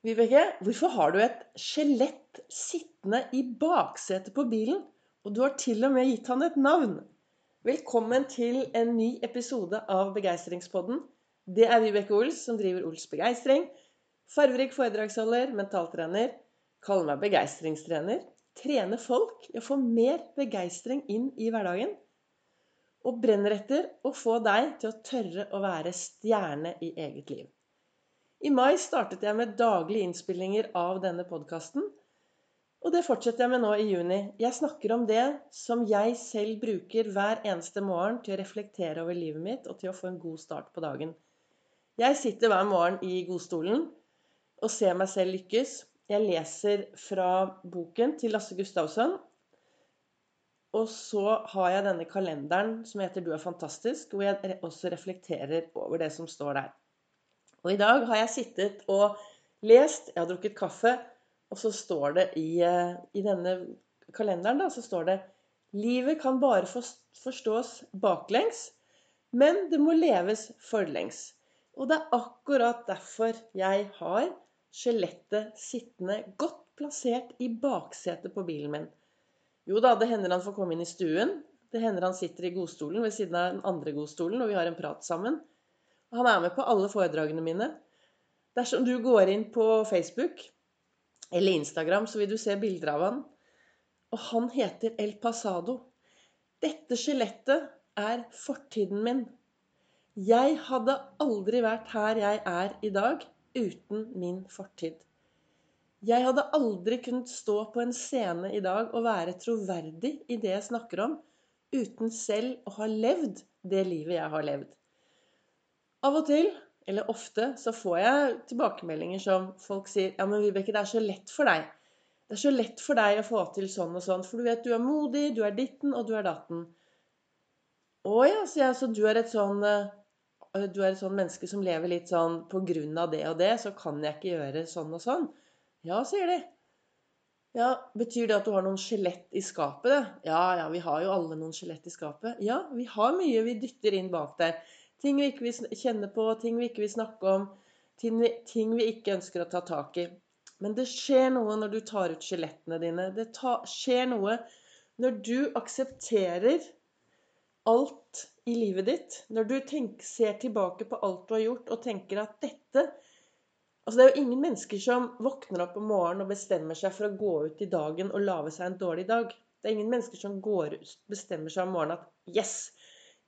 Vibeke, hvorfor har du et skjelett sittende i baksetet på bilen? Og du har til og med gitt han et navn. Velkommen til en ny episode av Begeistringspodden. Det er Vibeke Ols som driver Ols Begeistring. Farverik foredragsholder, mentaltrener. Kaller meg begeistringstrener. Trener folk i å få mer begeistring inn i hverdagen. Og brenner etter å få deg til å tørre å være stjerne i eget liv. I mai startet jeg med daglige innspillinger av denne podkasten. Og det fortsetter jeg med nå i juni. Jeg snakker om det som jeg selv bruker hver eneste morgen til å reflektere over livet mitt og til å få en god start på dagen. Jeg sitter hver morgen i godstolen og ser meg selv lykkes. Jeg leser fra boken til Lasse Gustavsson. Og så har jeg denne kalenderen som heter 'Du er fantastisk', hvor jeg også reflekterer over det som står der. Og i dag har jeg sittet og lest, jeg har drukket kaffe, og så står det i, eh, i denne kalenderen da, så står det Livet kan bare forstås baklengs, men det må leves forlengs. Og det er akkurat derfor jeg har skjelettet sittende godt plassert i baksetet på bilen min. Jo da, det hender han får komme inn i stuen. Det hender han sitter i godstolen ved siden av den andre godstolen, og vi har en prat sammen. Han er med på alle foredragene mine. Dersom du går inn på Facebook eller Instagram, så vil du se bilder av han. Og han heter El Pasado. Dette skjelettet er fortiden min. Jeg hadde aldri vært her jeg er i dag uten min fortid. Jeg hadde aldri kunnet stå på en scene i dag og være troverdig i det jeg snakker om, uten selv å ha levd det livet jeg har levd. Av og til, eller ofte, så får jeg tilbakemeldinger som folk sier Ja, men Vibeke, det er så lett for deg. Det er så lett for deg å få til sånn og sånn, for du vet du er modig, du er ditten, og du er datten. Å ja, sier jeg, så du er et sånn eh, du er et sånn menneske som lever litt sånn på grunn av det og det, så kan jeg ikke gjøre sånn og sånn. Ja, sier de. Ja, Betyr det at du har noen skjelett i skapet? det? Ja, ja, vi har jo alle noen skjelett i skapet. Ja, vi har mye vi dytter inn bak der. Ting vi ikke vil kjenne på, ting vi ikke vil snakke om, ting vi, ting vi ikke ønsker å ta tak i. Men det skjer noe når du tar ut skjelettene dine. Det ta, skjer noe når du aksepterer alt i livet ditt. Når du tenk, ser tilbake på alt du har gjort, og tenker at dette Altså, det er jo ingen mennesker som våkner opp om morgenen og bestemmer seg for å gå ut i dagen og lage seg en dårlig dag. Det er ingen mennesker som går bestemmer seg om morgenen at Yes!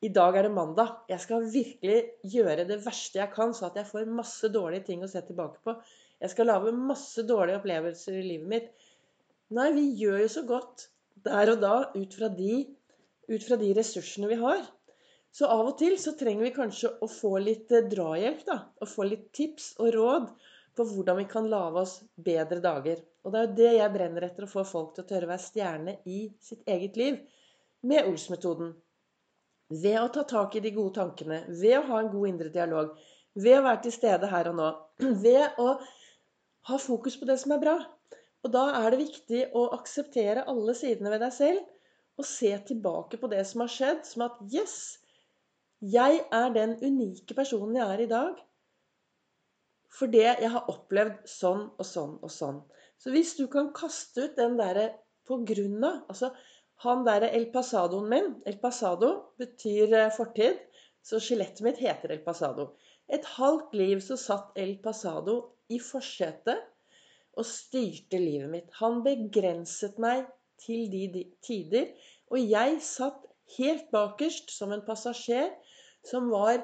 I dag er det mandag. Jeg skal virkelig gjøre det verste jeg kan, så at jeg får masse dårlige ting å se tilbake på. Jeg skal lage masse dårlige opplevelser i livet mitt. Nei, vi gjør jo så godt der og da ut fra de, ut fra de ressursene vi har. Så av og til så trenger vi kanskje å få litt eh, drahjelp, da. Og få litt tips og råd på hvordan vi kan lage oss bedre dager. Og det er jo det jeg brenner etter, å få folk til å tørre å være stjerne i sitt eget liv. Med Ols-metoden. Ved å ta tak i de gode tankene, ved å ha en god indre dialog, ved å være til stede her og nå, ved å ha fokus på det som er bra. Og da er det viktig å akseptere alle sidene ved deg selv og se tilbake på det som har skjedd, som at Yes! Jeg er den unike personen jeg er i dag. For det jeg har opplevd sånn og sånn og sånn. Så hvis du kan kaste ut den derre på grunn av altså han derre El Pasadoen min El Pasado betyr eh, fortid, så skjelettet mitt heter El Pasado. Et halvt liv så satt El Pasado i forsetet og styrte livet mitt. Han begrenset meg til de tider. Og jeg satt helt bakerst som en passasjer som var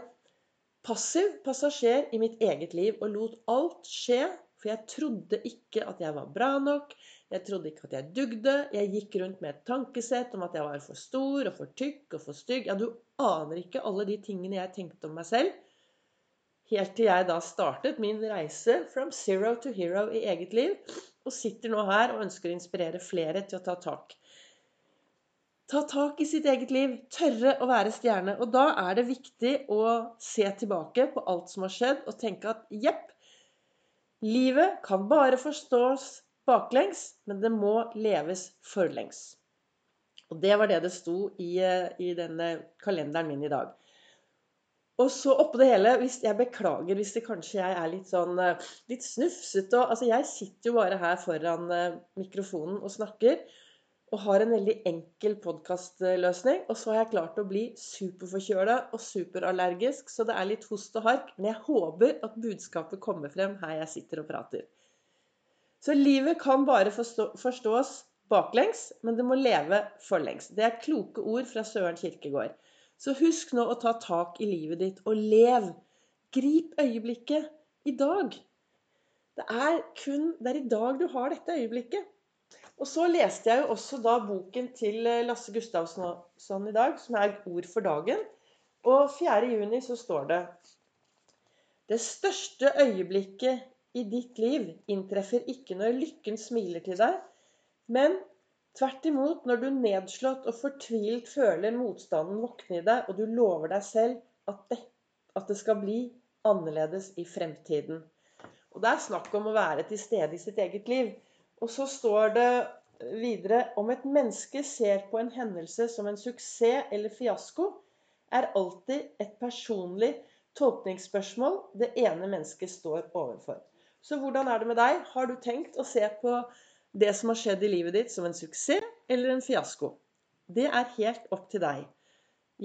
passiv passasjer i mitt eget liv og lot alt skje. For jeg trodde ikke at jeg var bra nok. Jeg trodde ikke at jeg dugde. Jeg gikk rundt med et tankesett om at jeg var for stor og for tykk og for stygg. Ja, du aner ikke alle de tingene jeg tenkte om meg selv. Helt til jeg da startet min reise from zero to hero i eget liv. Og sitter nå her og ønsker å inspirere flere til å ta tak. Ta tak i sitt eget liv. Tørre å være stjerne. Og da er det viktig å se tilbake på alt som har skjedd, og tenke at jepp, livet kan bare forstås baklengs, men det må leves forlengs. Og det var det det sto i, eh, i denne kalenderen min i dag. Og så oppå det hele hvis Jeg beklager hvis det kanskje jeg er litt sånn eh, litt snufsete. Altså, jeg sitter jo bare her foran eh, mikrofonen og snakker. Og har en veldig enkel podkastløsning. Og så har jeg klart å bli superforkjøla og superallergisk, så det er litt host og hark. Men jeg håper at budskapet kommer frem her jeg sitter og prater. Så livet kan bare forstås baklengs, men det må leve forlengs. Det er kloke ord fra Søren Kirkegård. Så husk nå å ta tak i livet ditt og lev. Grip øyeblikket i dag. Det er kun Det er i dag du har dette øyeblikket. Og så leste jeg jo også da boken til eh, Lasse Gustavsson i dag, som er Ord for dagen. Og 4. juni så står det Det største øyeblikket i ditt liv inntreffer ikke når lykken smiler til deg, men tvert imot når du nedslått og fortvilt føler motstanden våkne i deg, og du lover deg selv at det, at det skal bli annerledes i fremtiden. Og Det er snakk om å være til stede i sitt eget liv. Og så står det videre om et menneske ser på en hendelse som en suksess eller fiasko, er alltid et personlig tolkningsspørsmål det ene mennesket står overfor. Så hvordan er det med deg? Har du tenkt å se på det som har skjedd i livet ditt, som en suksess eller en fiasko. Det er helt opp til deg.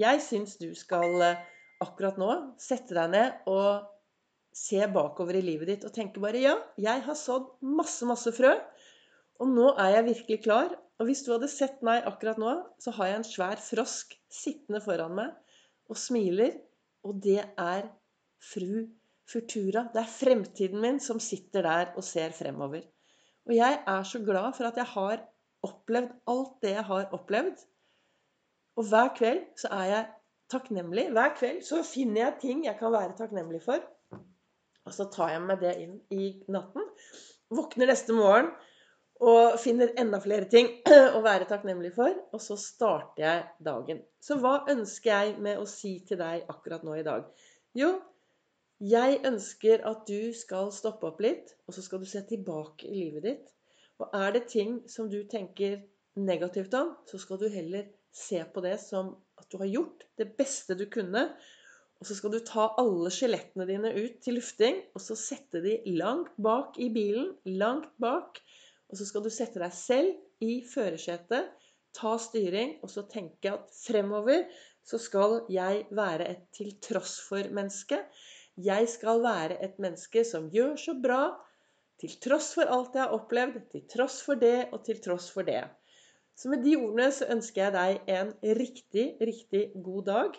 Jeg syns du skal eh, akkurat nå sette deg ned og se bakover i livet ditt og tenke bare ja, jeg har sådd masse, masse frø. Og nå er jeg virkelig klar. Og hvis du hadde sett meg akkurat nå, så har jeg en svær frosk sittende foran meg og smiler. Og det er fru Futura. Det er fremtiden min som sitter der og ser fremover. Og jeg er så glad for at jeg har opplevd alt det jeg har opplevd. Og hver kveld så er jeg takknemlig. Hver kveld så finner jeg ting jeg kan være takknemlig for. Og så tar jeg med det inn i natten. Våkner neste morgen og finner enda flere ting å være takknemlig for. Og så starter jeg dagen. Så hva ønsker jeg med å si til deg akkurat nå i dag? Jo, jeg ønsker at du skal stoppe opp litt, og så skal du se tilbake i livet ditt. Og er det ting som du tenker negativt om, så skal du heller se på det som at du har gjort det beste du kunne. Og så skal du ta alle skjelettene dine ut til lufting, og så sette de langt bak i bilen. Langt bak. Og så skal du sette deg selv i førersetet, ta styring, og så tenke at fremover så skal jeg være et til tross for-menneske. Jeg skal være et menneske som gjør så bra til tross for alt jeg har opplevd, til tross for det og til tross for det. Så med de ordene så ønsker jeg deg en riktig, riktig god dag.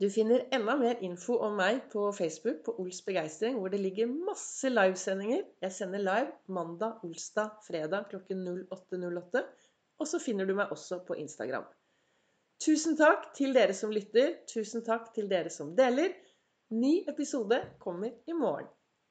Du finner enda mer info om meg på Facebook på Ols Begeistring, hvor det ligger masse livesendinger. Jeg sender live mandag, olsdag, fredag klokken 08.08. Og så finner du meg også på Instagram. Tusen takk til dere som lytter. Tusen takk til dere som deler. Ny episode kommer i morgen.